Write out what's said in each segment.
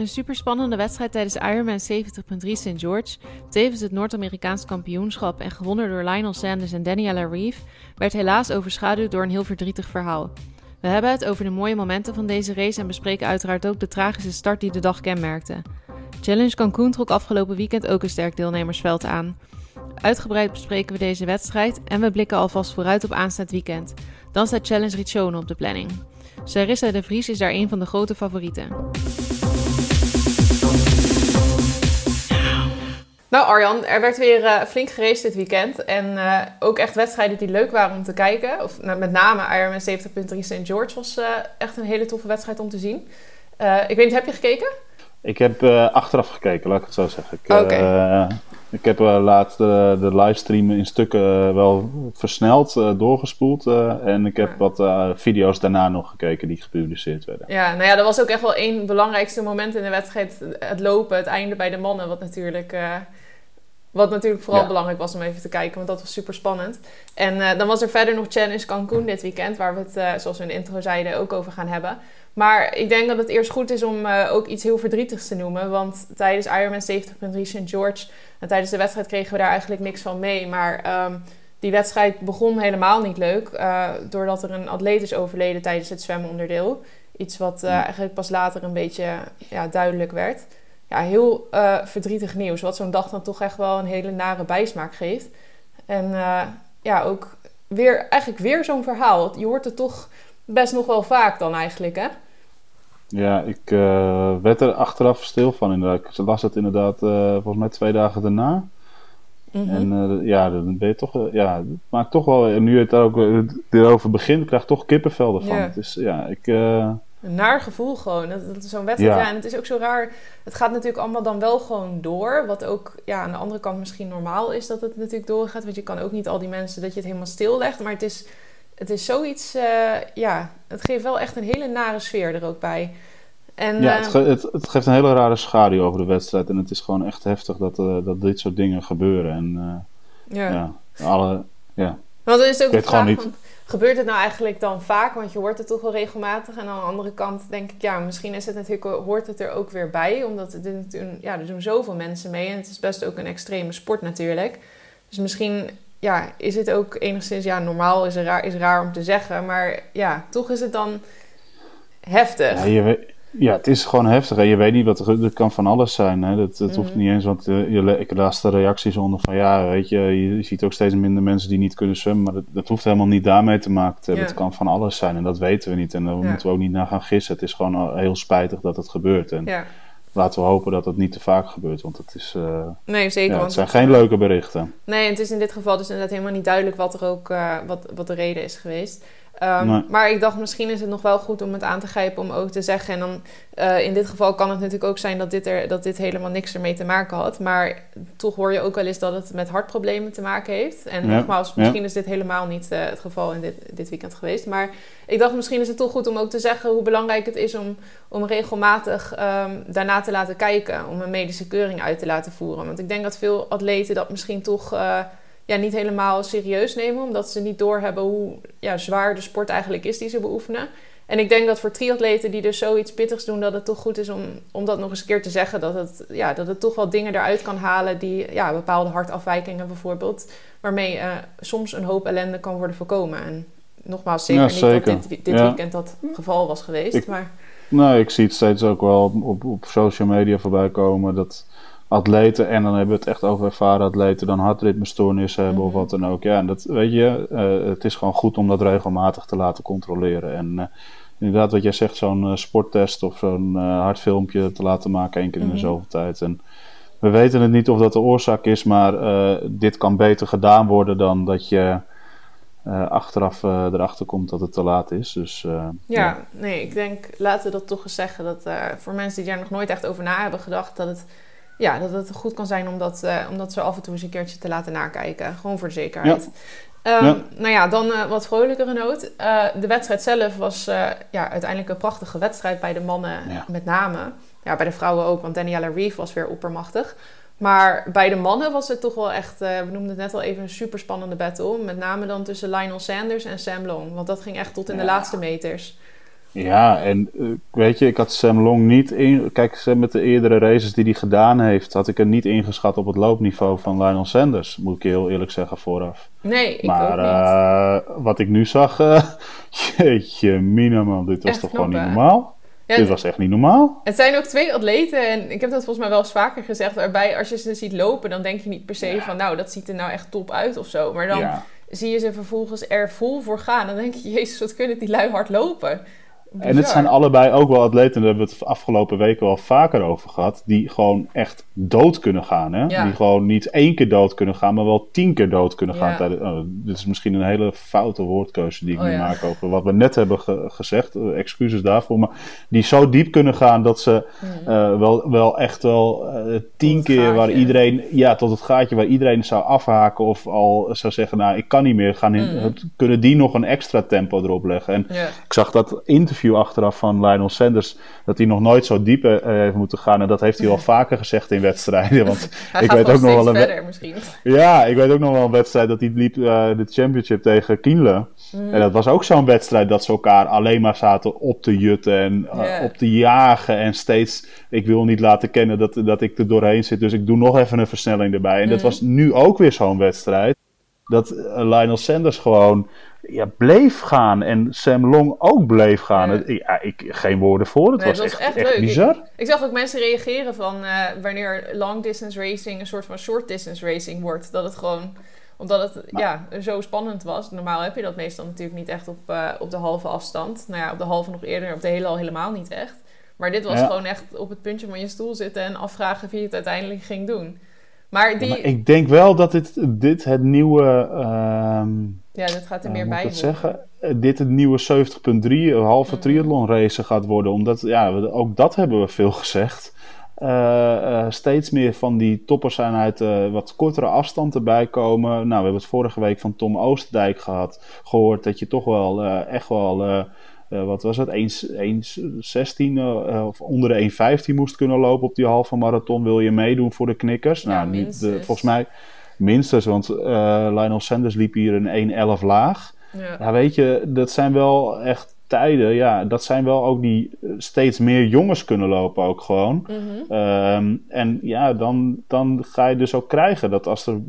Een superspannende wedstrijd tijdens Ironman 70.3 St. George, tevens het Noord-Amerikaans kampioenschap en gewonnen door Lionel Sanders en Daniela Reeve, werd helaas overschaduwd door een heel verdrietig verhaal. We hebben het over de mooie momenten van deze race en bespreken uiteraard ook de tragische start die de dag kenmerkte. Challenge Cancun trok afgelopen weekend ook een sterk deelnemersveld aan. Uitgebreid bespreken we deze wedstrijd en we blikken alvast vooruit op aanstaand weekend. Dan staat Challenge Riccione op de planning. Sarissa de Vries is daar een van de grote favorieten. Nou Arjan, er werd weer uh, flink geraced dit weekend. En uh, ook echt wedstrijden die leuk waren om te kijken. Of nou, met name Ironman 70.3 St. George was uh, echt een hele toffe wedstrijd om te zien. ik weet niet, heb je gekeken? Ik heb achteraf gekeken, laat ik het zo zeggen. Ik, okay. Ik heb laatst de, de livestream in stukken wel versneld doorgespoeld. en ik heb wat video's daarna nog gekeken die gepubliceerd werden. Ja, nou ja, dat was ook echt wel één belangrijkste moment in de wedstrijd. Het lopen, het einde bij de mannen. Wat natuurlijk, wat natuurlijk vooral belangrijk was om even te kijken. Want dat was super spannend. En dan was er verder nog Challenge Cancun dit weekend. Waar we het, zoals we in de intro zeiden, ook over gaan hebben. Maar ik denk dat het eerst goed is om uh, ook iets heel verdrietigs te noemen. Want tijdens Ironman 70.3 St. George... en tijdens de wedstrijd kregen we daar eigenlijk niks van mee. Maar um, die wedstrijd begon helemaal niet leuk. Doordat er een atleet is overleden tijdens het zwemonderdeel. Iets wat uh, eigenlijk pas later een beetje ja, duidelijk werd. Ja, heel verdrietig nieuws. Wat zo'n dag dan toch echt wel een hele nare bijsmaak geeft. En ja, ook weer, eigenlijk weer zo'n verhaal. Je hoort het toch best nog wel vaak dan eigenlijk, hè? Ja, ik uh, werd er achteraf stil van inderdaad. Ik las het inderdaad volgens mij twee dagen daarna. Mm -hmm. En ja, dan ben je toch, ja, het maakt toch wel, en nu het ook erover begint, krijg je toch kippenvel ervan. Ja. Het is, ja, ik... Een naar gevoel gewoon. Dat, dat is zo'n wedstrijd. Ja. ja. en het is ook zo raar. Het gaat natuurlijk allemaal dan wel gewoon door. Wat ook ja, aan de andere kant misschien normaal is dat het natuurlijk doorgaat. Want je kan ook niet al die mensen dat je het helemaal stillegt. Maar het is het is zoiets, uh, ja, het geeft wel echt een hele nare sfeer er ook bij. En, ja, het, eh, ge het, het, geeft een hele rare schaduw over de wedstrijd. En het is gewoon echt heftig dat, uh, dat dit soort dingen gebeuren. En ja. ja, alle, ja. Want dan is het ook de vraag van, gebeurt het nou eigenlijk dan vaak? Want je hoort het toch wel regelmatig. En aan de andere kant denk ik, ja, misschien is het natuurlijk, hoort het er ook weer bij. Omdat het, ja, er doen zoveel mensen mee. En het is best ook een extreme sport natuurlijk. Dus misschien ja, is het ook enigszins, ja, normaal is, raar, is raar om te zeggen, maar ja, toch is het dan heftig. Ja het is gewoon heftig. Hè? Je weet niet wat er, het kan van alles zijn. Hè? Dat, dat hoeft mhm. niet eens, want uh, je, ik las de reacties onder van ja, weet je, je ziet ook steeds minder mensen die niet kunnen zwemmen, maar dat, dat hoeft helemaal niet daarmee te maken te Het kan van alles zijn en dat weten we niet en daar moeten we ook niet naar gaan gissen. Het is gewoon heel spijtig dat het gebeurt. En, ja laten we hopen dat het niet te vaak gebeurt. Want het, is, uh, nee, zeker, ja, het zijn geen leuke berichten. Nee, het is in dit geval dus inderdaad helemaal niet duidelijk wat, er ook, uh, wat, wat de reden is geweest. Um, Maar ik dacht, misschien is het nog wel goed om het aan te grijpen om ook te zeggen. En dan uh, in dit geval kan het natuurlijk ook zijn dat dit, er, dat dit helemaal niks ermee te maken had. Maar toch hoor je ook wel eens dat het met hartproblemen te maken heeft. En ja. nogmaals, misschien ja. is dit helemaal niet uh, het geval in dit, dit weekend geweest. Maar ik dacht, misschien is het toch goed om ook te zeggen hoe belangrijk het is om, om regelmatig um, daarna te laten kijken. Om een medische keuring uit te laten voeren. Want ik denk dat veel atleten dat misschien toch. Uh, ja, niet helemaal serieus nemen. Omdat ze niet doorhebben hoe ja, zwaar de sport eigenlijk is die ze beoefenen. En ik denk dat voor triatleten die dus zoiets pittigs doen, dat het toch goed is om, om dat nog eens een keer te zeggen. Dat het, ja, dat het toch wel dingen eruit kan halen die ja, bepaalde hartafwijkingen bijvoorbeeld. Waarmee uh, soms een hoop ellende kan worden voorkomen. En nogmaals, zeker, ja, zeker. niet dat dit, dit ja. weekend dat geval was geweest. Ik, maar... Nou, ik zie het steeds ook wel op, op, op social media voorbij komen. Dat atleten, en dan hebben we het echt over ervaren atleten, dan hartritmestoornissen hebben of mhm. wat dan ook. Ja, en dat weet je, uh, het is gewoon goed om dat regelmatig te laten controleren. En uh, inderdaad, wat jij zegt, zo'n uh, sporttest of zo'n hartfilmpje te laten maken één keer in de mhm. zoveel tijd. En we weten het niet of dat de oorzaak is, maar dit kan beter gedaan worden dan dat je. achteraf erachter komt dat het te laat is. Dus, ja, ja, nee, ik denk, laten we dat toch eens zeggen. Dat voor mensen die daar nog nooit echt over na hebben gedacht, dat het ja, dat het goed kan zijn om dat, uh, om dat zo af en toe eens een keertje te laten nakijken. Gewoon voor de zekerheid. Ja. Um, ja. Nou ja, dan uh, wat vrolijkere noot. Uh, de wedstrijd zelf was ja, uiteindelijk een prachtige wedstrijd bij de mannen ja. met name. Ja, bij de vrouwen ook, want Daniela Reeve was weer oppermachtig. Maar bij de mannen was het toch wel echt, we noemden het net al even, een super spannende battle. Met name dan tussen Lionel Sanders en Sam Long. Want dat ging echt tot in de laatste meters. Ja, en uh, weet je, ik had Sam Long niet in. Kijk, met de eerdere races die hij gedaan heeft, had ik hem niet ingeschat op het loopniveau van Lionel Sanders. Moet ik heel eerlijk zeggen vooraf. Nee, ik maar, ook niet. Uh, wat ik nu zag, uh, jeetje, mina man, dit was Echt toch gewoon niet normaal? Ja, dit was echt niet normaal. Het zijn ook twee atleten, en ik heb dat volgens mij wel eens vaker gezegd, waarbij als je ze ziet lopen, dan denk je niet per se Ja. van, nou, dat ziet er nou echt top uit of zo. Maar dan Ja. zie je ze vervolgens er vol voor gaan. Dan denk je, jezus, wat kunnen die lui hard lopen. En het zijn allebei ook wel atleten, daar hebben we het de afgelopen weken wel vaker over gehad, die gewoon echt dood kunnen gaan. Hè? Ja. Die gewoon niet één keer dood kunnen gaan, maar wel tien keer dood kunnen gaan. Ja. Tijdens, oh, dit is misschien een hele foute woordkeuze die ik Oh, nu ja. maak over wat we net hebben ge- gezegd. Eh, excuses daarvoor. Maar die zo diep kunnen gaan dat ze eh, wel, wel echt wel eh, tien keer waar iedereen, ja, tot het gaatje waar iedereen zou afhaken of al zou zeggen, nou ik kan niet meer, gaan in, Mm. het- kunnen die nog een extra tempo erop leggen. En ik zag dat interview achteraf van Lionel Sanders, dat hij nog nooit zo diep eh, heeft moeten gaan. En dat heeft hij al vaker gezegd in wedstrijden. Want Hij ik weet ook nog wel een, verder misschien. ja, ik weet ook nog wel een wedstrijd dat hij liep eh, de championship tegen Kienle. Mm. En dat was ook zo'n wedstrijd dat ze elkaar alleen maar zaten op te jutten en eh, op te jagen. En steeds, ik wil niet laten kennen dat, dat ik er doorheen zit, dus ik doe nog even een versnelling erbij. En dat Mhm. was nu ook weer zo'n wedstrijd. Dat Lionel Sanders gewoon ja, bleef gaan en Sam Long ook bleef gaan. Ja. Ik, geen woorden voor, het Nee, was, echt, echt echt leuk. bizar. Ik zag ook mensen reageren van eh, wanneer long distance racing een soort van short distance racing wordt. Dat het gewoon, omdat het ja, zo spannend was. Normaal heb je dat meestal natuurlijk niet echt op, eh, op de halve afstand. Nou ja, op de halve nog eerder, op de hele al helemaal niet echt. Maar dit was Ja. gewoon echt op het puntje van je stoel zitten en afvragen wie het uiteindelijk ging doen. Maar die, Ja, maar ik denk wel dat dit, dit het nieuwe... ehm, ja, dit gaat er Ja, meer bij ik zeggen? Eh, Dit het nieuwe 70.3, een halve triathlon race gaat worden. Omdat, ja, ook dat hebben we veel gezegd. Eh, eh, steeds meer van die toppers zijn uit eh, wat kortere afstand erbij komen. Nou, we hebben het vorige week van Tom Oosterdijk gehad, gehoord dat je toch wel eh, echt wel, eh, eh, wat was het, 1,16 eh, of onder de 1,15 moest kunnen lopen op die halve marathon. Wil je meedoen voor de knikkers? Ja, nou, niet, volgens mij minstens, want eh, Lionel Sanders liep hier een 1,11 laag. Ja. Ja, weet je, dat zijn wel echt tijden. Ja, dat zijn wel ook die eh, steeds meer jongens kunnen lopen ook gewoon. Mhm. Ehm, en ja, dan, dan ga je dus ook krijgen dat als er,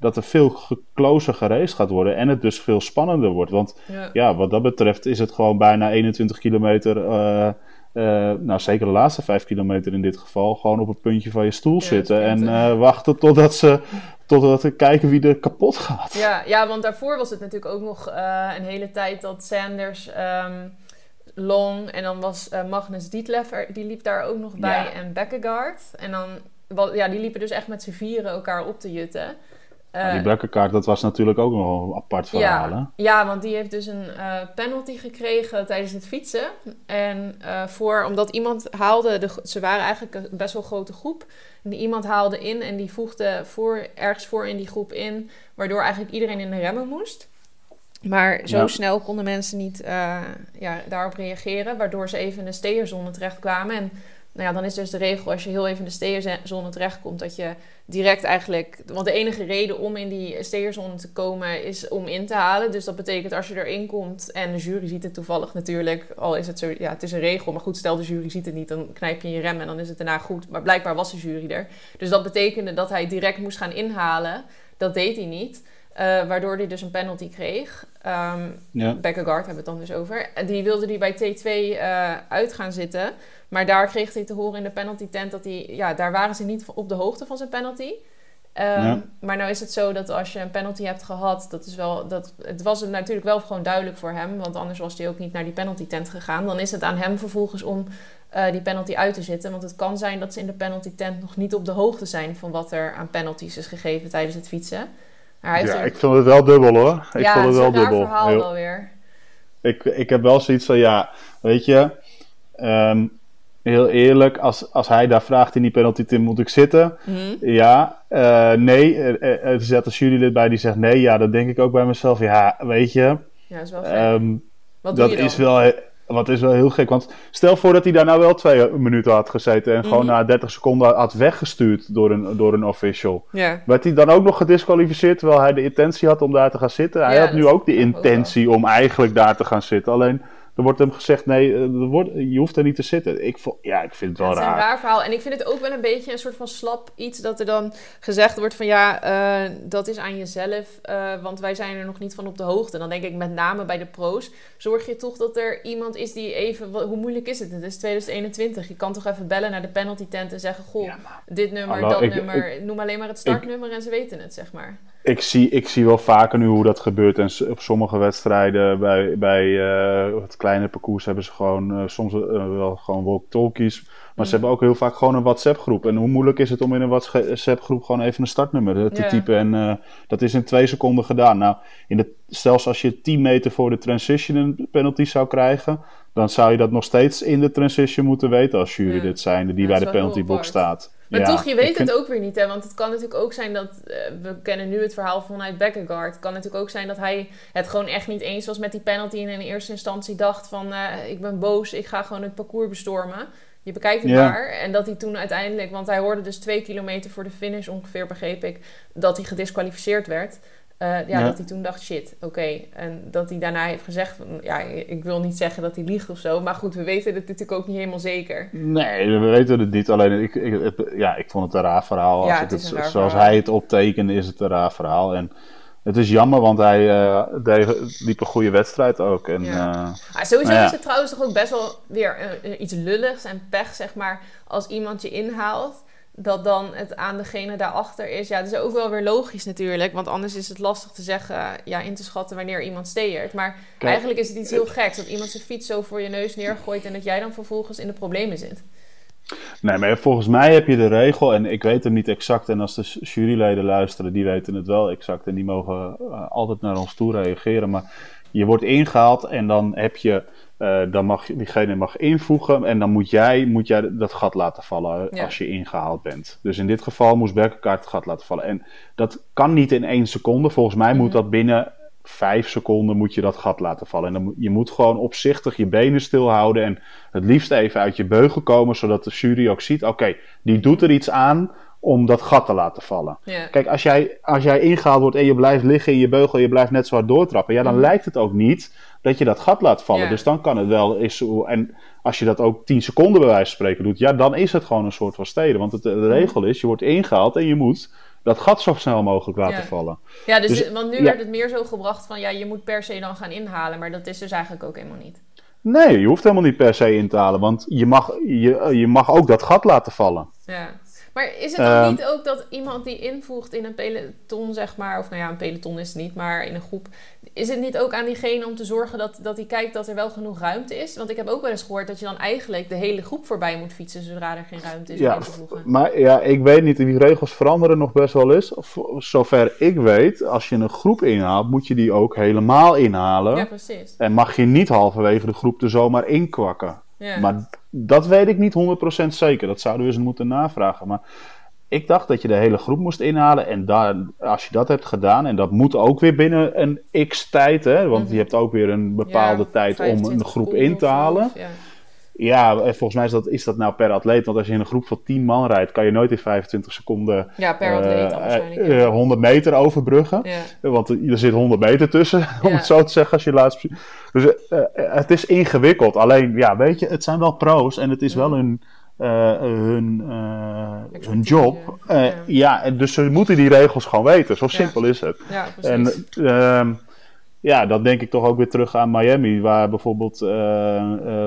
dat er veel closer geraced gaat worden en het dus veel spannender wordt. Want Ja. ja, wat dat betreft is het gewoon bijna 21 kilometer. eh, nou, zeker de laatste 5 kilometer in dit geval. Gewoon op het puntje van je stoel Ja, zitten en wachten totdat ze, totdat ze kijken wie er kapot gaat. Ja, ja, want daarvoor was het natuurlijk ook nog eh, een hele tijd dat Sanders, ehm, Long en dan was eh, Magnus Dietleff, er- die liep daar ook nog bij Ja. en Bekkegaard. En dan, ja, die liepen dus echt met z'n vieren elkaar op te jutten. Eh, die Brekkerkaart, dat was natuurlijk ook nog een apart verhaal. hè? ja, ja, want die heeft dus een eh, penalty gekregen tijdens het fietsen. En eh, voor, omdat iemand haalde, de, ze waren eigenlijk een best wel grote groep. En die iemand haalde in en die voegde voor, ergens voor in die groep in, waardoor eigenlijk iedereen in de remmen moest. Maar zo Ja. snel konden mensen niet eh, ja, daarop reageren, waardoor ze even in de steerzone terechtkwamen. En nou ja, dan is dus de regel als je heel even in de steerzone terechtkomt, dat je direct eigenlijk... Want de enige reden om in die steerzone te komen is om in te halen. Dus dat betekent als je erin komt en de jury ziet het toevallig natuurlijk, al is het zo, ja, het is een regel, maar goed, stel de jury ziet het niet, dan knijp je in je rem en dan is het daarna goed. Maar blijkbaar was de jury er. Dus dat betekende dat hij direct moest gaan inhalen. Dat deed hij niet. Eh, waardoor hij dus een penalty kreeg. Ehm Ja. Beckegaard hebben we het dan dus over. En Die wilde hij bij T2 eh, uit gaan zitten. Maar daar kreeg hij te horen in de penalty tent dat hij... Ja, daar waren ze niet op de hoogte van zijn penalty. Ehm, Ja. Maar nou is het zo dat als je een penalty hebt gehad... Dat is wel, dat, het was natuurlijk wel gewoon duidelijk voor hem. Want anders was hij ook niet naar die penalty tent gegaan. Dan is het aan hem vervolgens om eh, die penalty uit te zitten. Want het kan zijn dat ze in de penalty tent nog niet op de hoogte zijn... van wat er aan penalties is gegeven tijdens het fietsen. Maar Ja, ik vond het wel dubbel hoor. Ik ja, vond het wel dubbel. verhaal Heel- wel weer. ik, ik heb wel zoiets van, ja, weet je, ehm, heel eerlijk, als, als hij daar vraagt in die penalty, Tim, moet ik zitten? Mhm. Ja, eh, nee. Er, er- zit een jurylid bij die zegt nee. Ja, dan denk ik ook bij mezelf, ja, weet je, Ja, dat is wel Wat doe dat je dan? is wel, wat is wel heel gek. Want stel voor dat hij daar nou wel twee minuten had gezeten en gewoon Mhm. na 30 seconden had weggestuurd door een, door een official. Werd hij dan ook nog gedisqualificeerd terwijl hij de intentie had om daar te gaan zitten? Hij Ja, had nu ook de intentie om eigenlijk daar te gaan zitten. Alleen er wordt hem gezegd, nee, er wordt, je hoeft er niet te zitten. Ik, vond, ja, ik vind het wel ja, het is raar. een raar verhaal. En ik vind het ook wel een beetje een soort van slap iets dat er dan gezegd wordt van ja, uh, dat is aan jezelf, uh, want wij zijn er nog niet van op de hoogte. Dan denk ik met name bij de pro's, zorg je toch dat er iemand is die even, hoe moeilijk is het? Het is 2021. Je kan toch even bellen naar de penalty tent en zeggen, goh, ja, dit nummer, hallo, dat ik, nummer, ik, noem alleen maar het startnummer en ze weten het, zeg maar. Ik zie, ik zie wel vaker nu hoe dat gebeurt. En op sommige wedstrijden bij, bij uh, het kleine parcours hebben ze gewoon uh, soms uh, wel gewoon walkie-talkies. Maar mm. ze hebben ook heel vaak gewoon een WhatsApp-groep. En hoe moeilijk is het om in een WhatsApp-groep gewoon even een startnummer te yeah. typen? En dat is in twee seconden gedaan. Nou, in de, zelfs als je 10 meter voor de transition een penalty zou krijgen, dan zou je dat nog steeds in de transition moeten weten als jury dit zijn, die bij de penaltybox staat. Maar ja, toch, je weet het ook weer niet, hè? Want het kan natuurlijk ook zijn dat... Uh, we kennen nu het verhaal vanuit Beckegaard. Het kan natuurlijk ook zijn dat hij het gewoon echt niet eens was met die penalty... en in eerste instantie dacht van... Uh, ik ben boos, ik ga gewoon het parcours bestormen. Je bekijkt het ja. maar. En dat hij toen uiteindelijk... Want hij hoorde dus twee kilometer voor de finish ongeveer, begreep ik... dat hij gedisqualificeerd werd. Uh, ja, ja, dat hij toen dacht, shit, oké. Okay. En dat hij daarna heeft gezegd, van, ja, ik wil niet zeggen dat hij liegt of zo. Maar goed, we weten het natuurlijk ook niet helemaal zeker. Nee, we weten het niet. Alleen, ik, ik, het, ja, ik vond het een raar verhaal. Ja, het het, zoals verhaal. hij het optekende, is het een raar verhaal. En het is jammer, want hij uh, deed, liep een goede wedstrijd ook. En, ja. uh, ah, sowieso nou is het trouwens toch ook best wel weer iets lulligs en pech, zeg maar, als iemand je inhaalt dat dan het aan degene daarachter is. Ja, dat is ook wel weer logisch natuurlijk. Want anders is het lastig te zeggen, ja, in te schatten wanneer iemand steert. Maar Kijk, eigenlijk is het iets heel geks. Dat iemand zijn fiets zo voor je neus neergooit en dat jij dan vervolgens in de problemen zit. Nee, maar volgens mij heb je de regel, en ik weet hem niet exact. En als de juryleden luisteren, die weten het wel exact. En die mogen uh, altijd naar ons toe reageren. Maar je wordt ingehaald en dan heb je uh, dan mag diegene mag invoegen en dan moet jij, moet jij dat gat laten vallen ja. als je ingehaald bent. Dus in dit geval moest Berkenkaart het gat laten vallen. En dat kan niet in één seconde. Volgens mij mm -hmm. moet dat binnen vijf seconden moet je dat gat laten vallen. En dan, je moet gewoon opzichtig je benen stilhouden en het liefst even uit je beugel komen, zodat de jury ook ziet, oké, okay, die doet er iets aan om dat gat te laten vallen. Ja. Kijk, als jij, als jij ingehaald wordt en je blijft liggen in je beugel je blijft net zo hard doortrappen, ja, dan mm. lijkt het ook niet dat je dat gat laat vallen. Ja. Dus dan kan het wel eens zo. En als je dat ook 10 seconden bij wijze van spreken doet, ja, dan is het gewoon een soort van steden. Want het, de regel is, je wordt ingehaald en je moet dat gat zo snel mogelijk laten ja. vallen. Ja, dus, dus want nu werd het meer zo gebracht van ja, je moet per se dan gaan inhalen, maar dat is dus eigenlijk ook helemaal niet. Nee, je hoeft helemaal niet per se in te halen, want je mag, je, je mag ook dat gat laten vallen. Ja. Maar is het dan uh, niet ook dat iemand die invoegt in een peloton, zeg maar, of nou ja, een peloton is het niet, maar in een groep, is het niet ook aan diegene om te zorgen dat, dat hij kijkt dat er wel genoeg ruimte is? Want ik heb ook wel eens gehoord dat je dan eigenlijk de hele groep voorbij moet fietsen zodra er geen ruimte is ja, om te voegen. Maar ja, ik weet niet, die regels veranderen nog best wel eens. Zover ik weet, als je een groep inhaalt, moet je die ook helemaal inhalen. Ja, precies. En mag je niet halverwege de groep er zomaar inkwakken. Ja. Maar dat weet ik niet 100% zeker. Dat zouden we eens moeten navragen. Maar ik dacht dat je de hele groep moest inhalen. En daar, als je dat hebt gedaan, en dat moet ook weer binnen een x tijd, hè, want mm -hmm. je hebt ook weer een bepaalde ja, tijd om een groep in te halen. Ja. Ja. volgens mij is dat, is dat nou per atleet. Want als je in een groep van 10 man rijdt, kan je nooit in 25 seconden ja, per atleet waarschijnlijk, uh, 100 meter overbruggen. Want er zit 100 meter tussen, om het zo te zeggen, als je laatst. Dus uh, het is ingewikkeld. Alleen, ja, weet je, het zijn wel pro's en het is wel een. Uh, hun, uh, hun job. Uh, ja. ja, dus ze moeten die regels gewoon weten. Zo simpel is het. Ja, precies. En ja, dat denk ik toch ook weer terug aan Miami, waar bijvoorbeeld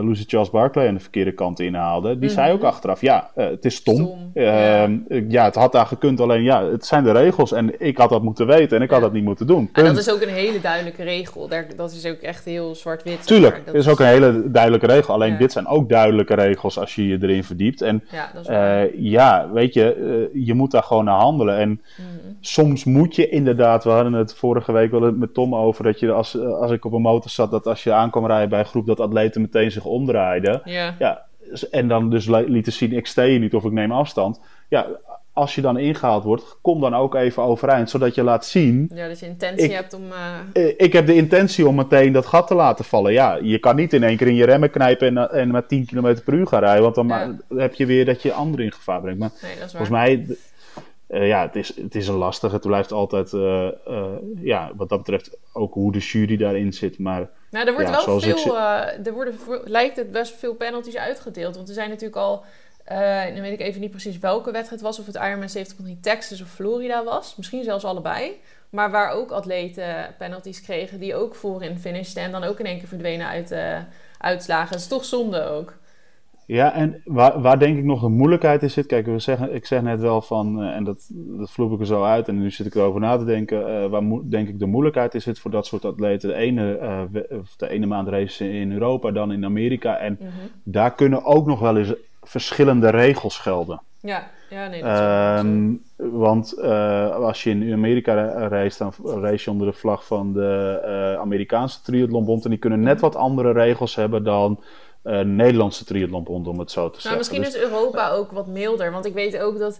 Lucy Charles Barkley aan de verkeerde kant inhaalde. Die mm -hmm. zei ook achteraf, ja, het is stom. Stom, ja. ja. het had daar gekund, alleen ja, het zijn de regels en ik had dat moeten weten en ik had dat niet moeten doen. En dat is ook een hele duidelijke regel. Daar, dat is ook echt heel zwart-wit. Tuurlijk, dat is ook een hele duidelijke regel. Alleen dit zijn ook duidelijke regels als je je erin verdiept. En ja, uh, weet je, uh, je moet daar gewoon naar handelen. En mm. soms moet je inderdaad, we hadden het vorige week wel met Tom over, dat je als, als ik op een motor zat, dat als je aankwam rijden bij een groep, dat atleten meteen zich omdraaiden. Ja. ja en dan dus lieten zien, ik steek niet of ik neem afstand. Ja, als je dan ingehaald wordt, kom dan ook even overeind, zodat je laat zien. Ja, dat je intentie ik, hebt om. Uh... Ik heb de intentie om meteen dat gat te laten vallen. Ja, je kan niet in één keer in je remmen knijpen en, en met 10 km per uur gaan rijden, want dan Ja. heb je weer dat je anderen in gevaar brengt. Maar Nee, volgens mij, ja, het is, het is een lastige. Het blijft altijd, ja, wat dat betreft, ook hoe de jury daarin zit. Maar, nou, er wordt wel veel, er worden, lijkt het best veel penalties uitgedeeld. Want er zijn natuurlijk al dan weet ik even niet precies welke wedstrijd was. Of het Ironman 70.3 Texas of Florida was. Misschien zelfs allebei. Maar waar ook atleten penalties kregen die ook voorin finishten. En dan ook in één keer verdwenen uit de uitslagen. Dat is toch zonde ook. Ja, en waar, waar denk ik nog de moeilijkheid in zit. Kijk, we zeggen, ik zeg net wel van, uh, en dat, dat vloep ik er zo uit. En nu zit ik erover na te denken. Uh, waar denk ik de moeilijkheid in zit voor dat soort atleten. De ene, uh, de ene maand race in Europa, dan in Amerika. En mm -hmm. daar kunnen ook nog wel eens verschillende regels gelden. Ja, ja nee, dat um, Want uh, als je in Amerika reist, dan race je onder de vlag van de Amerikaanse triathlonbond. En die kunnen net wat andere regels hebben dan uh, Nederlandse triathlonbond, om het zo te nou, zeggen. Misschien dus, is Europa ook wat milder. Want ik weet ook dat,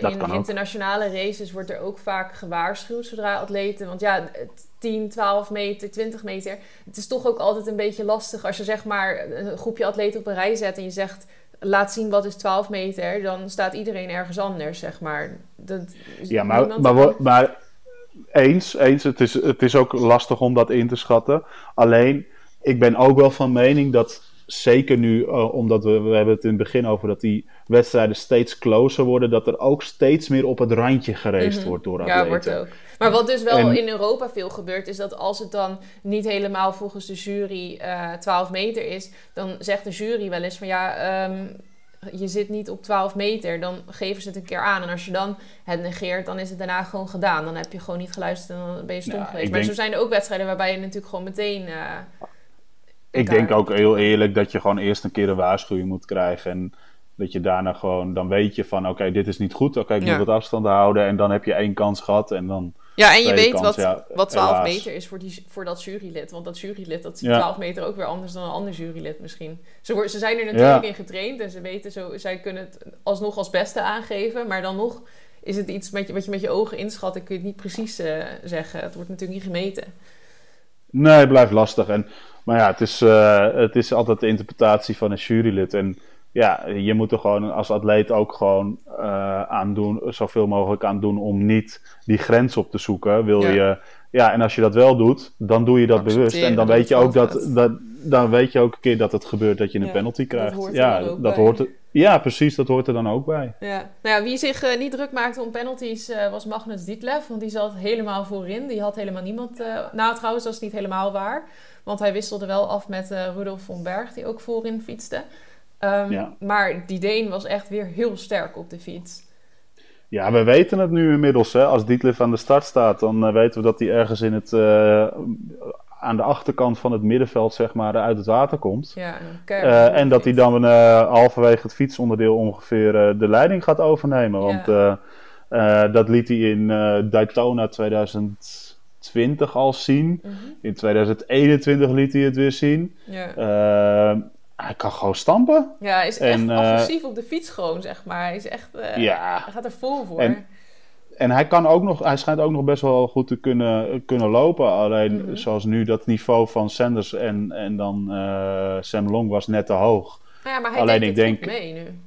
dat in internationale ook. races wordt er ook vaak gewaarschuwd zodra atleten... Want ja, 10, 12 meter, 20 meter... Het is toch ook altijd een beetje lastig als je zeg maar een groepje atleten op een rij zet... en je zegt laat zien wat is 12 meter, dan staat iedereen ergens anders, zeg maar. Dat, ja, maar, maar, maar, eens, eens het, is, het is ook lastig om dat in te schatten. Alleen, ik ben ook wel van mening dat zeker nu, uh, omdat we, we hebben het in het begin over dat die wedstrijden steeds closer worden, dat er ook steeds meer op het randje gereest mm wordt door atleten. Ja, wordt ook. Maar wat dus wel in Europa veel gebeurt, is dat als het dan niet helemaal volgens de jury uh, eh, 12 meter is, dan zegt de jury wel eens van ja, um, je zit niet op 12 meter, dan geven ze het een keer aan. En als je dan het negeert, dan is het daarna gewoon gedaan. Dan heb je gewoon niet geluisterd en dan ben je stom geweest. Maar zo zijn er ook wedstrijden waarbij je natuurlijk gewoon meteen. Uh, ik denk ook heel eerlijk dat je gewoon eerst een keer een waarschuwing moet krijgen. En dat je daarna gewoon, dan weet je van oké, dit is niet goed. Oké, ik moet wat afstand houden. En dan heb je één kans gehad. En dan ja, en je weet wat, wat 12 meter is voor, die, voor dat jurylid. Want dat jurylid, dat ziet 12 meter ook weer anders dan een ander jurylid misschien. Ze, ze zijn er natuurlijk in getraind en ze weten zo, zij kunnen het alsnog als beste aangeven. Maar dan nog is het iets met je, wat je met je ogen inschat en kun je het niet precies uh, zeggen. Het wordt natuurlijk niet gemeten. Nee, het blijft lastig. En, maar ja, het is, uh, het is altijd de interpretatie van een jurylid. En ja, je moet er gewoon als atleet ook gewoon uh, aan doen, zoveel mogelijk aan doen om niet die grens op te zoeken. Wil ja. je, ja, en als je dat wel doet, dan doe je dat bewust. En dan weet je ook dat, dat, dan weet je ook een keer dat het gebeurt dat je een ja, penalty krijgt. Dat ja, dat hoort ja, precies, dat hoort er dan ook bij. Ja, nou ja, wie zich uh, niet druk maakte om penalties uh, was Magnus Dietleff, want die zat helemaal voorin. Die had helemaal niemand. Uh, nou, trouwens, dat is niet helemaal waar, want hij wisselde wel af met Rudolf von Berg, die ook voorin fietste. Um, ja. Maar die Deen was echt weer heel sterk op de fiets. Ja, we weten het nu inmiddels. Hè. Als Dietlef aan de start staat, dan weten we dat hij ergens in het, aan de achterkant van het middenveld zeg maar, uit het water komt. Ja, uh, en dat hij dan halverwege het fietsonderdeel ongeveer de leiding gaat overnemen. Want ja. dat liet hij in Daytona 2020 al zien. Mm -hmm. In 2021 liet hij het weer zien. Ja hij kan gewoon stampen. Ja, hij is echt agressief op de fiets gewoon, zeg maar. Hij is echt, ja. hij gaat er vol voor. En, en, hij kan ook nog, hij schijnt ook nog best wel goed te kunnen, kunnen lopen. Alleen mm -hmm. zoals nu, dat niveau van Sanders en, en dan uh, Sam Long was net te hoog. Ja, maar hij Alleen ik denk mee nu.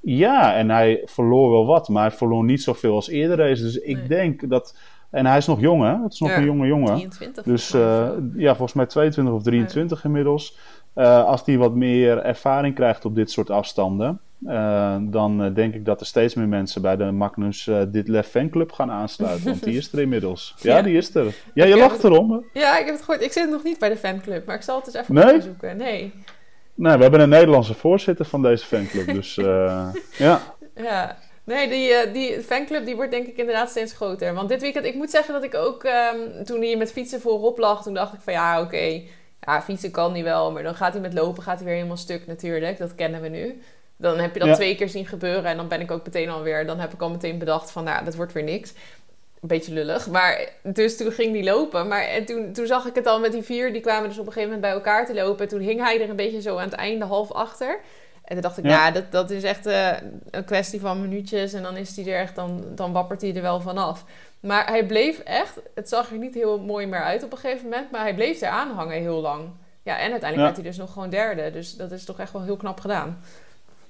Ja, en hij verloor wel wat, maar hij verloor niet zoveel als eerder race. Dus ik denk dat. En hij is nog jong, hè? Het is nog ja, een jonge jongen. 23. Dus ja, volgens mij 22 of 23 ja. inmiddels. Uh, als die wat meer ervaring krijgt op dit soort afstanden, uh, dan uh, denk ik dat er steeds meer mensen bij de Magnus uh, Ditlev fanclub gaan aansluiten. Want die is er inmiddels. Ja, ja. die is er. Ja, je lacht erom. Ja, ik heb het gehoord. Ik zit nog niet bij de fanclub, maar ik zal het eens even nee? zoeken. Nee. Nee, we hebben een Nederlandse voorzitter van deze fanclub. Dus ja. Ja. Nee, die, die fanclub die wordt denk ik inderdaad steeds groter. Want dit weekend, ik moet zeggen dat ik ook, um, toen hij met fietsen voorop lag, toen dacht ik van ja, oké. Okay, ja, fietsen kan hij wel, maar dan gaat hij met lopen gaat hij weer helemaal stuk natuurlijk. Dat kennen we nu. Dan heb je dat ja. twee keer zien gebeuren en dan ben ik ook meteen alweer... Dan heb ik al meteen bedacht van, nou, dat wordt weer niks. Een beetje lullig. Maar dus toen ging die lopen. Maar en toen, toen zag ik het al met die vier. Die kwamen dus op een gegeven moment bij elkaar te lopen. En toen hing hij er een beetje zo aan het einde half achter. En toen dacht ik, ja, nou, dat, dat is echt uh, een kwestie van minuutjes. En dan is hij er echt, dan, dan wappert hij er wel vanaf. Maar hij bleef echt, het zag er niet heel mooi meer uit op een gegeven moment, maar hij bleef er aanhangen heel lang. Ja, en uiteindelijk werd hij dus nog gewoon derde. Dus dat is toch echt wel heel knap gedaan.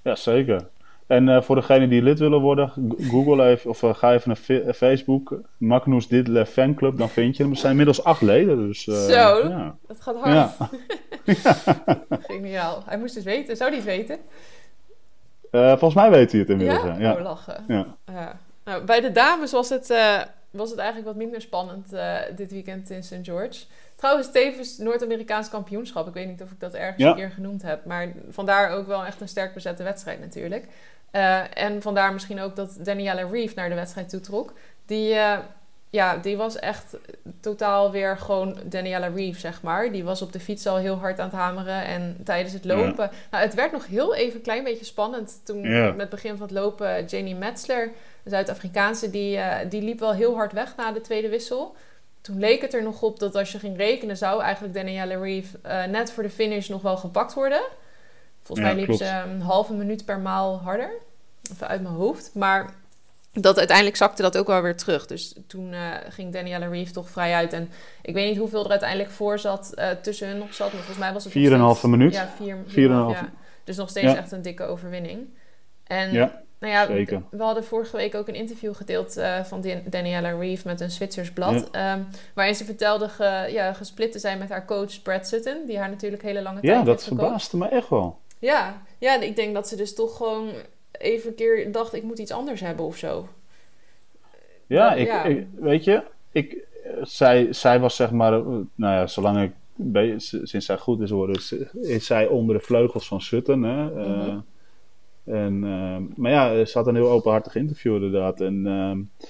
Ja, zeker. En voor degenen die lid willen worden, google even of ga even naar Facebook, Magnus Didle Fanclub, dan vind je hem. Er zijn inmiddels acht leden. Dus, Zo, ja. dat gaat hard. Ja. Geniaal. Hij moest dus weten. Zou hij het weten? volgens mij weet hij het inmiddels. Ja, ja. Oh, lachen. Ja. Nou, bij de dames was het, was het eigenlijk wat minder spannend dit weekend in St. George. Trouwens, tevens Noord-Amerikaans kampioenschap. Ik weet niet of ik dat ergens een keer genoemd heb. Maar vandaar ook wel echt een sterk bezette wedstrijd natuurlijk. Uh, en vandaar misschien ook dat Daniela Reeve naar de wedstrijd toetrok. Die, uh, ja, die was echt totaal weer gewoon Daniela Reeve, zeg maar. Die was op de fiets al heel hard aan het hameren. En tijdens het lopen... Nou, het werd nog heel even een klein beetje spannend. Toen met het begin van het lopen Janie Metzler, de Zuid-Afrikaanse... Die, uh, die liep wel heel hard weg na de tweede wissel toen leek het er nog op dat als je ging rekenen, zou eigenlijk Danielle Reeve uh, net voor de finish nog wel gepakt worden. Volgens mij liep ze een halve minuut per maal harder. Even uit mijn hoofd. Maar dat uiteindelijk zakte dat ook wel weer terug. Dus toen uh, ging Danielle Reeve toch vrij uit. En ik weet niet hoeveel er uiteindelijk voor zat, uh, tussen hun nog zat. Maar volgens mij was het... 4,5 minuut. Ja, 4,5. Ja. Dus nog steeds echt een dikke overwinning. En ja. Nou ja, Zeker. we hadden vorige week ook een interview gedeeld uh, van Daniela Reeve met een Zwitsers blad. Ja. Um, waarin ze vertelde ge, ja, gesplit te zijn met haar coach Brad Sutton, die haar natuurlijk hele lange tijd Ja, dat verbaasde me echt wel. Ja, ja, ik denk dat ze dus toch gewoon even een keer dacht, ik moet iets anders hebben of zo. Ja, ik, ja. ik, weet je, ik, zij, zij was zeg maar, nou ja, zolang ik, sinds zij goed is geworden, is, is zij onder de vleugels van Sutton. Hè? Mm -hmm. uh, en, uh, maar ja, ze had een heel openhartig interview inderdaad. En uh,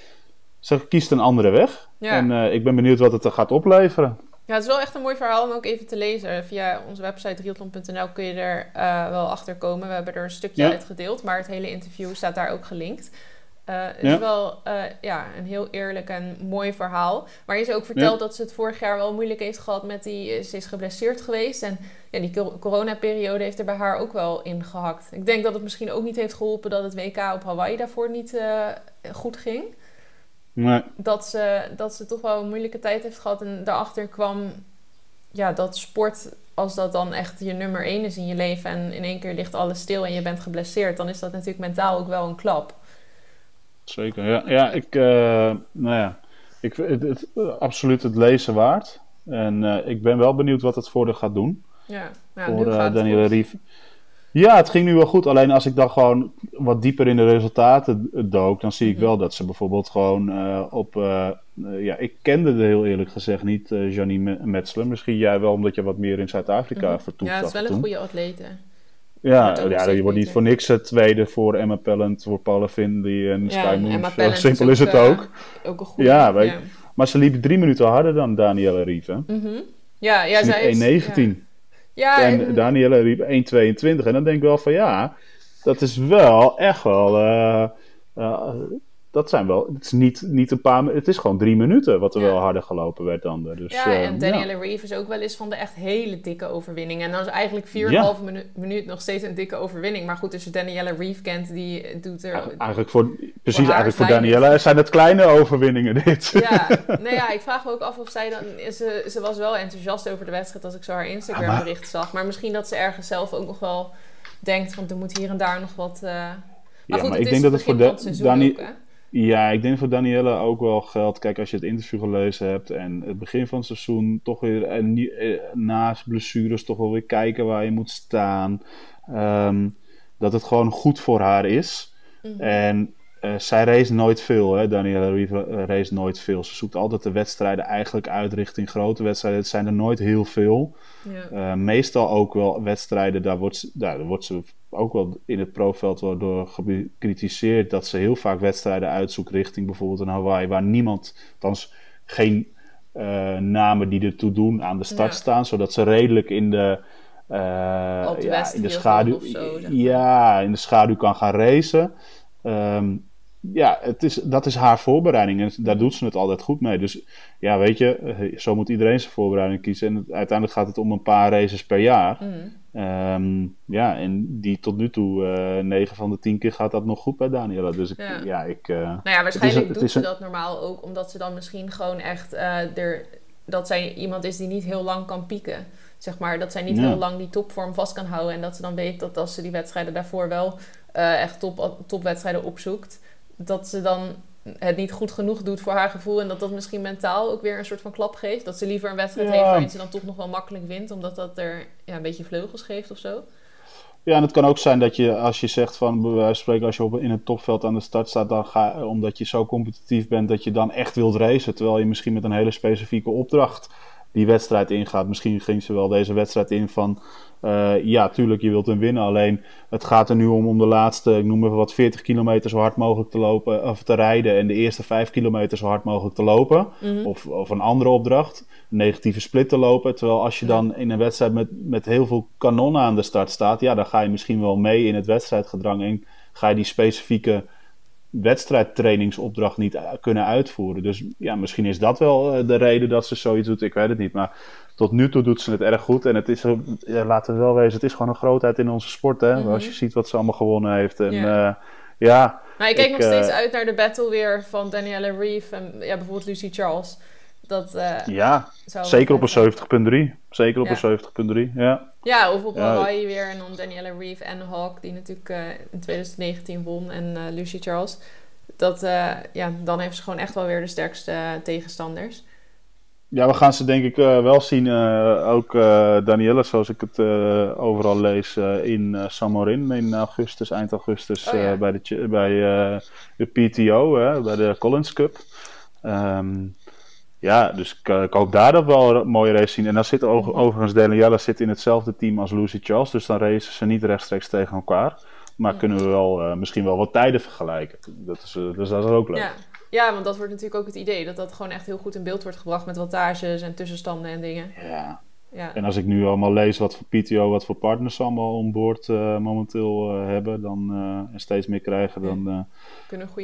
ze kiest een andere weg. Ja. En uh, ik ben benieuwd wat het er gaat opleveren. Ja, het is wel echt een mooi verhaal om ook even te lezen. Via onze website triathlon.nl kun je er wel achter komen. We hebben er een stukje ja. uit gedeeld, maar het hele interview staat daar ook gelinkt. Uh, het is wel uh, ja, een heel eerlijk en mooi verhaal. Waarin ze ook vertelt ja. dat ze het vorig jaar wel moeilijk heeft gehad met die... Ze is geblesseerd geweest en ja, die coronaperiode heeft er bij haar ook wel in gehakt. Ik denk dat het misschien ook niet heeft geholpen dat het WK op Hawaii daarvoor niet goed ging. Nee. Dat, ze, dat ze toch wel een moeilijke tijd heeft gehad en daarachter kwam ja, dat sport... Als dat dan echt je nummer één is in je leven en in één keer ligt alles stil en je bent geblesseerd... dan is dat natuurlijk mentaal ook wel een klap. Zeker, ja. Ja, ik, uh, nou ja, ik het, het, absoluut het lezen waard. En uh, ik ben wel benieuwd wat het voor de gaat doen. Ja, nou, voor uh, Rief. Ja, het ging nu wel goed. Alleen als ik dan gewoon wat dieper in de resultaten dook, dan zie ik -hmm. wel dat ze bijvoorbeeld gewoon op. ja, ik kende de heel eerlijk gezegd niet Janine Metzler. Misschien jij wel, omdat je wat meer in Zuid-Afrika mm -hmm. vertoeft. Ja, het is wel een goede atlete. Ja, ja je wordt niet voor niks het tweede voor Emma Pellant, voor Paula Findlay en ja, Sky Moon. Zo simpel is, ook, het ook. Ook een goede. Ja, weet, ja, maar ze liep drie minuten harder dan Danielle Rieve. Mm -hmm. Ja, ja, zij is... 1,19. Ja. en, en Danielle Rieve 1,22. En dan denk ik wel van ja, dat is wel echt wel... Uh, uh, dat zijn wel, het is niet, niet een paar, het is gewoon drie minuten wat er ja. wel harder gelopen werd dan. Dus, ja, en Danielle ja. Reeve is ook wel eens van de echt hele dikke overwinning. En dan is eigenlijk 4,5 ja. minu minuut nog steeds een dikke overwinning. Maar goed, als je Danielle Reeve kent, die doet er... Eigenlijk voor, precies, voor eigenlijk voor Danielle zijn het kleine overwinningen dit. Ja, nou ja, ik vraag me ook af of zij dan... Ze, ze was wel enthousiast over de wedstrijd als ik zo haar Instagram maar, bericht zag. Maar misschien dat ze ergens zelf ook nog wel denkt van er moet hier en daar nog wat... Uh... Maar ja, goed, maar het ik denk dat het voor de, Dani ja, ik denk voor Danielle ook wel geldt. Kijk, als je het interview gelezen hebt en het begin van het seizoen toch weer en, eh, naast blessures toch wel weer kijken waar je moet staan. Um, dat het gewoon goed voor haar is. Mm -hmm. En uh, zij race nooit veel, hè? Danielle Rieve race nooit veel. Ze zoekt altijd de wedstrijden eigenlijk uit richting grote wedstrijden. Het zijn er nooit heel veel. Ja. Uh, meestal ook wel wedstrijden, daar wordt, daar wordt ze ook wel in het profveld wel door gecritiseerd dat ze heel vaak wedstrijden uitzoekt richting bijvoorbeeld een Hawaii, waar niemand, althans geen uh, namen die ertoe doen aan de start ja. staan, zodat ze redelijk in de, uh, ja, in de schaduw, zo, ja, in de schaduw kan gaan racen. Um, ja, het is, dat is haar voorbereiding en daar doet ze het altijd goed mee. Dus ja, weet je, zo moet iedereen zijn voorbereiding kiezen. En uiteindelijk gaat het om een paar races per jaar. Mm. Um, ja, en die tot nu toe, uh, 9 van de 10 keer gaat dat nog goed bij Daniela. Dus ik, ja. ja ik... Uh, nou ja, waarschijnlijk is, doet ze een... dat normaal ook, omdat ze dan misschien gewoon echt uh, er, dat zij iemand is die niet heel lang kan pieken. zeg maar, dat zij niet heel lang die topvorm vast kan houden. En dat ze dan weet dat als ze die wedstrijden daarvoor wel echt top, topwedstrijden opzoekt, dat ze dan het niet goed genoeg doet voor haar gevoel. En dat dat misschien mentaal ook weer een soort van klap geeft. Dat ze liever een wedstrijd heeft waarin ze dan toch nog wel makkelijk wint. Omdat dat er ja, een beetje vleugels geeft of zo. Ja, en het kan ook zijn dat je, als je zegt van, bij wijze van spreken, als je op, in het topveld aan de start staat, dan ga, omdat je zo competitief bent dat je dan echt wilt racen. Terwijl je misschien met een hele specifieke opdracht die wedstrijd ingaat. Misschien ging ze wel deze wedstrijd in van uh, ja, tuurlijk, je wilt hem winnen. Alleen het gaat er nu om om de laatste, ik noem even wat, 40 kilometer zo hard mogelijk te lopen of te rijden. En de eerste 5 kilometer zo hard mogelijk te lopen. Mhm. of, of een andere opdracht, een negatieve split te lopen. Terwijl als je dan in een wedstrijd met, met heel veel kanonnen aan de start staat, ja, dan ga je misschien wel mee in het wedstrijdgedrang. En ga je die specifieke wedstrijdtrainingsopdracht niet kunnen uitvoeren. Dus ja, misschien is dat wel eh, de reden dat ze zoiets doet. Ik weet het niet. Maar tot nu toe doet ze het erg goed. En het is, laten we wel wezen, het is gewoon een grootheid in onze sport. Hè? Mhm. Als je ziet wat ze allemaal gewonnen heeft. En, ja. Uh, ja maar ik kijk nog steeds eh, uit naar de battle weer van Danielle Reeve en ja, bijvoorbeeld Lucy Charles. Dat, uh, ja, zeker op een 70.3. Zeker op een 70.3, ja. Ja, of op ja. Hawaii weer. En dan Danielle Reeve en Hawk, die natuurlijk uh, in 2019 won. En uh, Lucy Charles. Dat, ja, dan heeft ze gewoon echt wel weer de sterkste tegenstanders. Ja, we gaan ze denk ik wel zien. ook Danielle, zoals ik het overal lees, in Samorin in augustus, eind augustus, oh, bij, de, bij de PTO, bij de Collins Cup. Um, ja, dus ik, ik, hoop daar dat wel een mooie race zien. En dan zit overigens Daniela zit in hetzelfde team als Lucy Charles. Dus dan racen ze niet rechtstreeks tegen elkaar. Maar kunnen we wel, uh, misschien wel wat tijden vergelijken. Dat is, uh, dus dat is ook leuk. Ja. ja, want dat wordt natuurlijk ook het idee. Dat dat gewoon echt heel goed in beeld wordt gebracht met wattages en tussenstanden en dingen. Ja, ja. En als ik nu allemaal lees wat voor PTO, wat voor partners ze allemaal onboord uh, momenteel uh, hebben dan, uh, en steeds meer krijgen, dan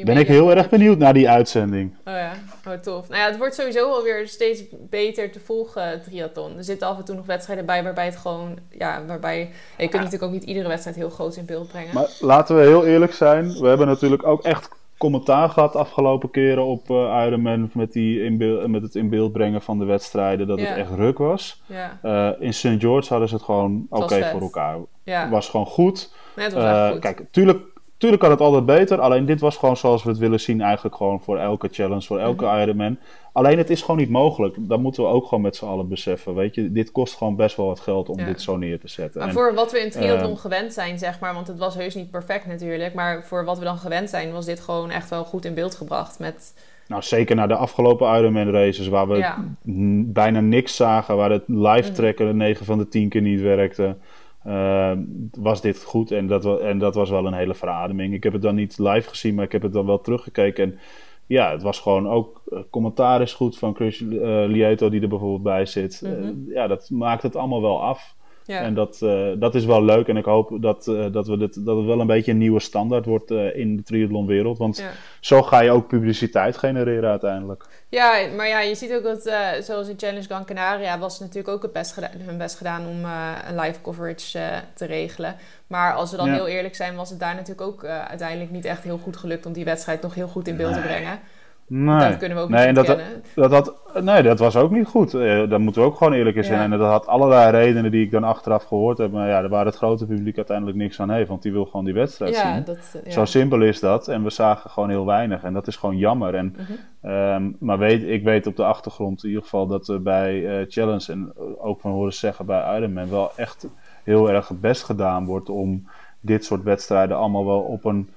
ben ik heel erg benieuwd naar die uitzending. Oh ja, oh, tof. Nou ja, het wordt sowieso alweer steeds beter te volgen, triathlon. Er zitten af en toe nog wedstrijden bij waarbij het gewoon, ja, waarbij... je kunt natuurlijk ook niet iedere wedstrijd heel groot in beeld brengen. Maar laten we heel eerlijk zijn, we hebben natuurlijk ook echt commentaar gehad afgelopen keren op uh, Ironman met, die in met het in beeld brengen van de wedstrijden dat het echt ruk was. Uh, in St. George hadden ze het gewoon oké voor elkaar. Het was gewoon goed. Nee, het was uh, goed. Kijk, tuurlijk Tuurlijk kan het altijd beter, alleen dit was gewoon zoals we het willen zien eigenlijk gewoon voor elke challenge, voor elke mm Ironman. Alleen het is gewoon niet mogelijk. Dat moeten we ook gewoon met z'n allen beseffen, weet je. Dit kost gewoon best wel wat geld om dit zo neer te zetten. Maar voor wat we in triathlon uh, gewend zijn, zeg maar, want het was heus niet perfect natuurlijk, maar voor wat we dan gewend zijn, was dit gewoon echt wel goed in beeld gebracht met... Nou, zeker na de afgelopen Ironman races, waar we bijna niks zagen, waar het live mhm. tracken 9 van de 10 keer niet werkte. Ehm, was dit goed. En dat, en dat was wel een hele verademing. Ik heb het dan niet live gezien, maar ik heb het dan wel teruggekeken. En ja, het was gewoon ook. Uh, commentaar is goed van Chris uh, Lieto, die er bijvoorbeeld bij zit. Mm ja, dat maakt het allemaal wel af. Ja. En dat, uh, dat is wel leuk. En ik hoop dat, uh, dat, we dit, dat het wel een beetje een nieuwe standaard wordt uh, in de triathlonwereld. Want ja. zo ga je ook publiciteit genereren uiteindelijk. Ja, maar ja, je ziet ook dat, zoals in Challenge Gran Canaria, was natuurlijk ook het best gedaan, hun best gedaan om een live coverage te regelen. Maar als we dan heel eerlijk zijn, was het daar natuurlijk ook uiteindelijk niet echt heel goed gelukt om die wedstrijd nog heel goed in beeld te brengen. Nee. Dat kunnen we ook nee, niet dat, dat, dat, Nee, dat was ook niet goed. Uh, daar moeten we ook gewoon eerlijk in zijn. En dat had allerlei redenen die ik dan achteraf gehoord heb. Maar ja, waar het grote publiek uiteindelijk niks aan heeft. Want die wil gewoon die wedstrijd ja, zien. Dat, ja. Zo simpel is dat. En we zagen gewoon heel weinig. En dat is gewoon jammer. En, mm -hmm. maar weet, ik weet op de achtergrond in ieder geval dat er bij uh, Challenge... en ook van horen zeggen bij Ironman... wel echt heel erg het best gedaan wordt om dit soort wedstrijden allemaal wel op een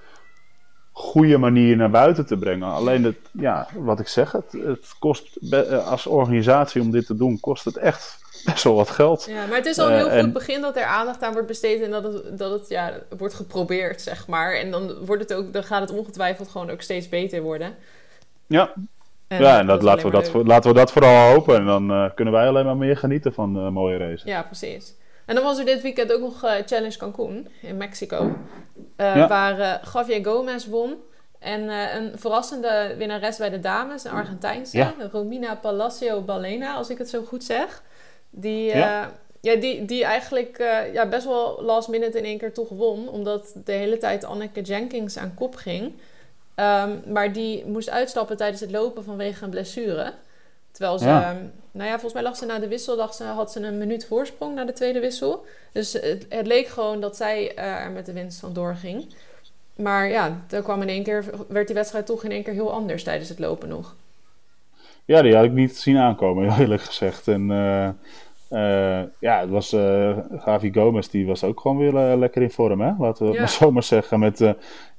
goede manier naar buiten te brengen. Alleen, het, ja, wat ik zeg, het, het kost eh, als organisatie om dit te doen, kost het echt best wel wat geld. Ja, maar het is al een heel uh, goed begin dat er aandacht aan wordt besteed en dat het, dat het ja, wordt geprobeerd, zeg maar. En dan, wordt het ook, dan gaat het ongetwijfeld gewoon ook steeds beter worden. Ja, en ja, en dat, laten, we dat, laten we dat vooral hopen. En dan uh, kunnen wij alleen maar meer genieten van uh, mooie races. Ja, precies. En dan was er dit weekend ook nog uh, Challenge Cancun in Mexico. Uh, Waar uh, Javier Gomez won. En een verrassende winnares bij de dames, een Argentijnse. Ja. Romina Palacio Balena, als ik het zo goed zeg. Die, ja. ja die, die eigenlijk ja, best wel last minute in één keer toch won. Omdat de hele tijd Anneke Jenkins aan kop ging. Um, maar die moest uitstappen tijdens het lopen vanwege een blessure. Terwijl ze, nou ja, volgens mij lag ze na de wissel, lag ze, had ze een minuut voorsprong na de tweede wissel. Dus het, het leek gewoon dat zij er met de winst van doorging. Maar ja, toen kwam in één keer, werd die wedstrijd toch in één keer heel anders tijdens het lopen nog. Ja, die had ik niet zien aankomen, eerlijk gezegd. En uh, uh, ja, het was uh, Gavi Gomez, die was ook gewoon weer lekker in vorm, hè? Laten we het maar zomaar zeggen. Met,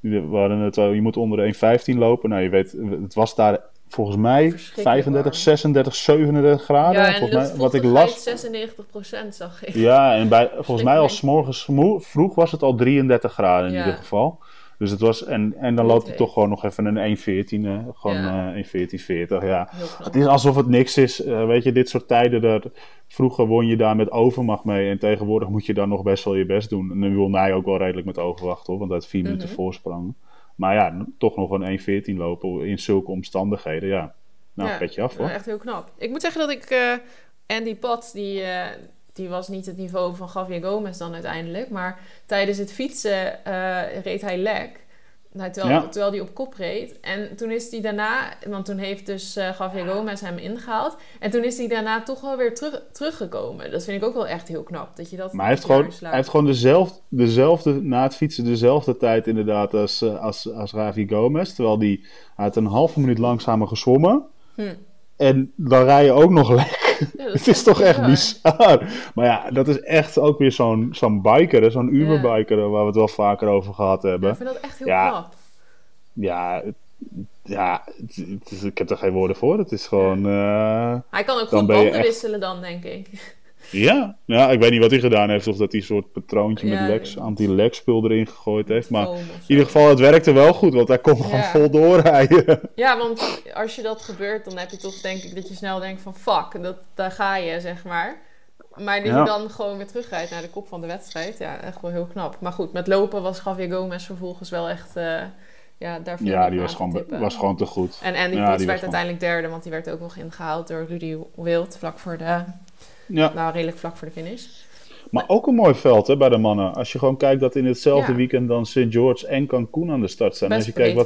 we hadden het, je moet onder de 1,15 lopen. Nou, je weet, het was daar volgens mij 35, 36, 37 graden. Ja, volgens mij, wat ik las. 96% zag ik. Ja, en bij, volgens mij als morgens vroeg was het al 33 graden in ja. ieder geval. Dus het was, en, en dan loopt hij toch gewoon nog even een 1.14, uh, gewoon ja. uh, 1.14.40. Ja. Het is alsof het niks is. Uh, weet je, dit soort tijden, dat, vroeger won je daar met overmacht mee. En tegenwoordig moet je daar nog best wel je best doen. En nu wil hij ook wel redelijk met overwacht hoor, want dat vier minuten mm -hmm. voorsprong. Maar ja, toch nog een 1.14 lopen in zulke omstandigheden, ja. Nou, ja, petje af hoor. echt heel knap. Ik moet zeggen dat ik uh, Andy Pat, die die was niet het niveau van Javier Gomez dan uiteindelijk. Maar tijdens het fietsen uh, reed hij lek. Nou, terwijl, ja. terwijl hij op kop reed. En toen is hij daarna, want toen heeft dus uh, Javier Gomez hem ingehaald. En toen is hij daarna toch wel weer terug, teruggekomen. Dat vind ik ook wel echt heel knap. Dat je dat maar hij heeft, gewoon, hij heeft gewoon dezelfde, dezelfde, na het fietsen dezelfde tijd inderdaad als, als, als Javier Gomez. Terwijl die, hij had een halve minuut langzamer gezwommen. Hm. En dan rij je ook nog lek. Ja, het is toch echt bizar. Maar ja, dat is echt ook weer zo'n zo'n biker, zo'n Uberbiker waar we het wel vaker over gehad hebben. Ja, ik vind dat echt heel ja, knap. Ja, ja het is, ik heb er geen woorden voor. Het is gewoon... Uh, Hij kan ook goed banden echt... wisselen dan, denk ik. Ja, ja, ik weet niet wat hij gedaan heeft. Of dat hij een soort patroontje ja, met lex, anti-lex spul erin gegooid heeft. Maar in ieder geval, het werkte wel goed. Want hij kon ja. gewoon vol doorrijden. Ja, want als je dat gebeurt, dan heb je toch denk ik dat je snel denkt van... Fuck, dat, daar ga je, zeg maar. Maar dat je dan gewoon weer terugrijdt naar de kop van de wedstrijd. Ja, echt wel heel knap. Maar goed, met lopen was Javier Gomez vervolgens wel echt... Uh, ja, daar ja die was gewoon, was gewoon te goed. En Andy ja, werd uiteindelijk derde, want die werd ook nog ingehaald door Rudy Wild vlak voor de ja. Nou, redelijk vlak voor de finish. Maar ook een mooi veld hè, bij de mannen. Als je gewoon kijkt dat in hetzelfde ja. weekend dan St. George en Cancun aan de start staan. Best Als je kijkt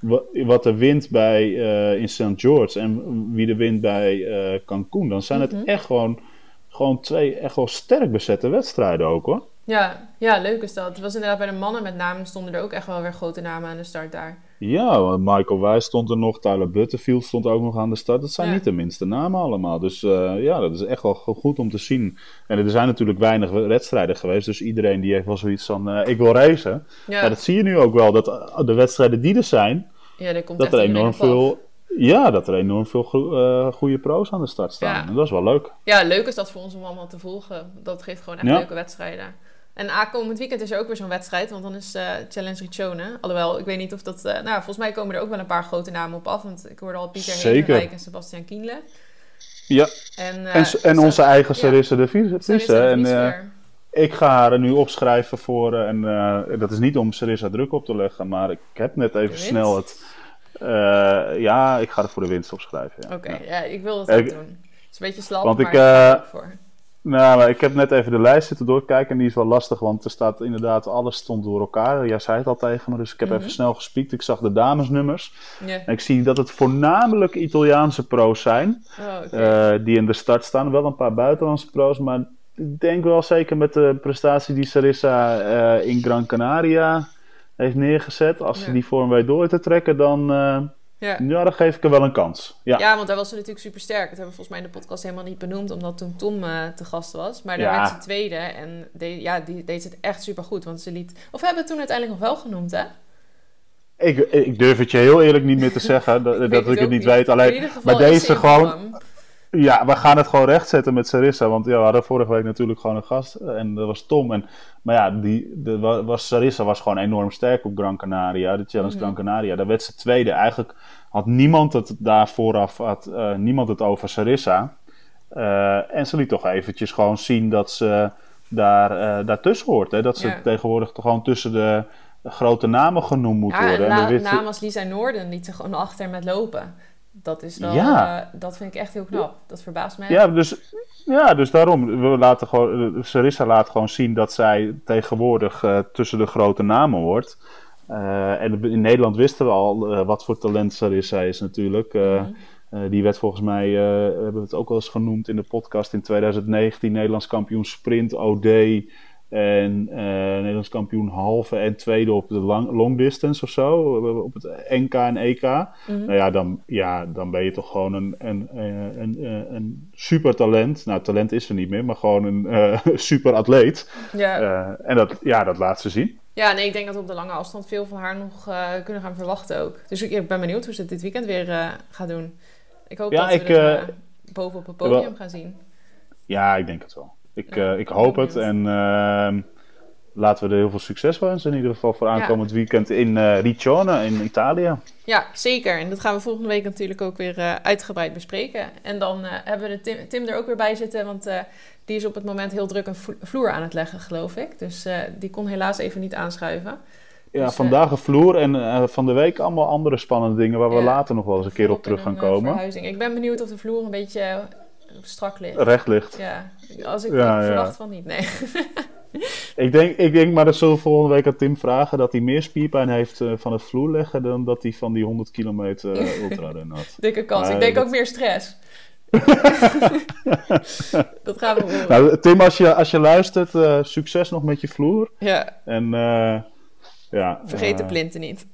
wat, wat, er wint bij, uh, in St. George en wie er wint bij uh, Cancun, dan zijn mm -hmm. het echt gewoon, gewoon twee echt wel sterk bezette wedstrijden ook hoor. Ja, ja, leuk is dat. Het was inderdaad bij de mannen met name stonden er ook echt wel weer grote namen aan de start daar. Ja, Michael Wijs stond er nog, Tyler Butterfield stond ook nog aan de start. Dat zijn ja. niet de minste namen allemaal. Dus uh, ja, dat is echt wel goed om te zien. En er zijn natuurlijk weinig wedstrijden geweest, dus iedereen die heeft wel zoiets van, uh, ik wil racen. Ja. Maar dat zie je nu ook wel, dat de wedstrijden die er zijn, ja, er komt dat er enorm veel... Ja, dat er enorm veel go goede pro's aan de start staan. En dat is wel leuk. Ja, leuk is dat voor ons om allemaal te volgen. Dat geeft gewoon echt leuke wedstrijden. En aankomend weekend is er ook weer zo'n wedstrijd, want dan is uh, Challenge Riccione. Alhoewel, ik weet niet of dat... Uh, nou, volgens mij komen er ook wel een paar grote namen op af. Want ik hoorde al Pieter en Sebastian Kienle. Ja, en, uh, en, en onze eigen Sarissa ja. de Vries. En ik ga haar nu opschrijven voor... en dat is niet om Sarissa druk op te leggen, maar ik heb net even snel het... ja, ik ga er voor de winst opschrijven. Ja. Oké, okay, ja. ik wil dat ook doen. Het is een beetje slap, want maar ik, ik voor. Nou, maar ik heb net even de lijst zitten doorkijken en die is wel lastig, want er staat inderdaad, alles stond door elkaar. Jij zei het al tegen me, dus ik heb even snel gespiekt. Ik zag de damesnummers. Yeah. En ik zie dat het voornamelijk Italiaanse pro's zijn, oh, okay. uh, die in de start staan. Wel een paar buitenlandse pro's, maar ik denk wel zeker met de prestatie die Sarissa uh, in Gran Canaria heeft neergezet. Als ze yeah. die vorm weet door te trekken, dan... Uh, ja. ja, dan geef ik er wel een kans. Ja, ja want daar was ze natuurlijk super sterk. Dat hebben we volgens mij in de podcast helemaal niet benoemd, omdat toen Tom uh, te gast was. Maar daar ja. werd ze tweede en de, ja, die deed het echt super goed. Want ze liet. Of hebben we het toen uiteindelijk nog wel genoemd, hè? Ik, ik durf het je heel eerlijk niet meer te zeggen dat ik, dat ik het niet weet. Alleen bij deze gewoon. Ja, we gaan het gewoon rechtzetten met Sarissa. Want ja, we hadden vorige week natuurlijk gewoon een gast. En dat was Tom. En, maar ja, die, de, was, Sarissa was gewoon enorm sterk op Gran Canaria. De Challenge. Gran Canaria. Daar werd ze tweede. Eigenlijk had niemand het daar vooraf had, uh, niemand het over Sarissa. Uh, en ze liet toch eventjes gewoon zien dat ze daar, uh, daartussen hoort. Hè? Dat ze ja. tegenwoordig toch gewoon tussen de grote namen genoemd moet ja, worden. Ja, en naam als Lisa Noorden liet ze gewoon achter met lopen. Dat is wel, ja. uh, dat vind ik echt heel knap. Dat verbaast mij. Ja, dus, ja, dus daarom. We laten gewoon, Sarissa laat gewoon zien dat zij tegenwoordig uh, tussen de grote namen wordt. Uh, en in Nederland wisten we al wat voor talent Sarissa is natuurlijk. Mm. die werd volgens mij, hebben we het ook wel eens genoemd in de podcast in 2019, Nederlands kampioen sprint OD. En uh, Nederlands kampioen halve en tweede op de long, long distance of zo. Op het NK en EK. Mhm. Nou ja dan, ja, dan ben je toch gewoon een, een, een, een, een super talent. Nou, talent is er niet meer, maar gewoon een uh, super atleet. Ja. Uh, en dat, ja, dat laat ze zien. Ja, nee, ik denk dat we op de lange afstand veel van haar nog kunnen gaan verwachten ook. Dus ik, ben benieuwd hoe ze het dit weekend weer gaat doen. Ik hoop dat we ik, boven op het podium gaan zien. Ja, ik denk het wel. Ik, uh, ik hoop het en uh, laten we er heel veel succes wensen. In ieder geval voor aankomend weekend in uh, Riccione in Italië. Ja, zeker. En dat gaan we volgende week natuurlijk ook weer uh, uitgebreid bespreken. En dan hebben we de Tim, Tim, er ook weer bij zitten, want die is op het moment heel druk een vloer aan het leggen, geloof ik. Dus die kon helaas even niet aanschuiven. Ja, dus, vandaag een vloer en van de week allemaal andere spannende dingen waar we later nog wel eens een keer op terug gaan komen. Verhuizing. Ik ben benieuwd of de vloer een beetje strak ligt. Recht ligt. Ja, als ik ja, verwacht van niet, nee. ik, denk, ik denk, maar dat zullen we volgende week aan Tim vragen, dat hij meer spierpijn heeft uh, van het vloerleggen dan dat hij van die 100 kilometer uh, ultrarennen had. Dikke kans. ik denk ook meer stress. dat gaan we horen. Nou, Tim, als je, als je luistert, uh, succes nog met je vloer. Ja. En ja. Vergeet de plinten niet.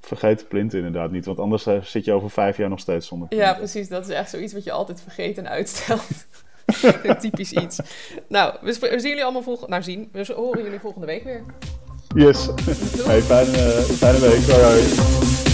Vergeet de plinten inderdaad niet, want anders zit je over vijf jaar nog steeds zonder plinten. Ja, precies. Dat is echt zoiets wat je altijd vergeet en uitstelt. Typisch iets. Nou, we, zien jullie allemaal volgende... Nou, zien. We horen jullie volgende week weer. Yes. Hey, fijne, fijne week. Hoi.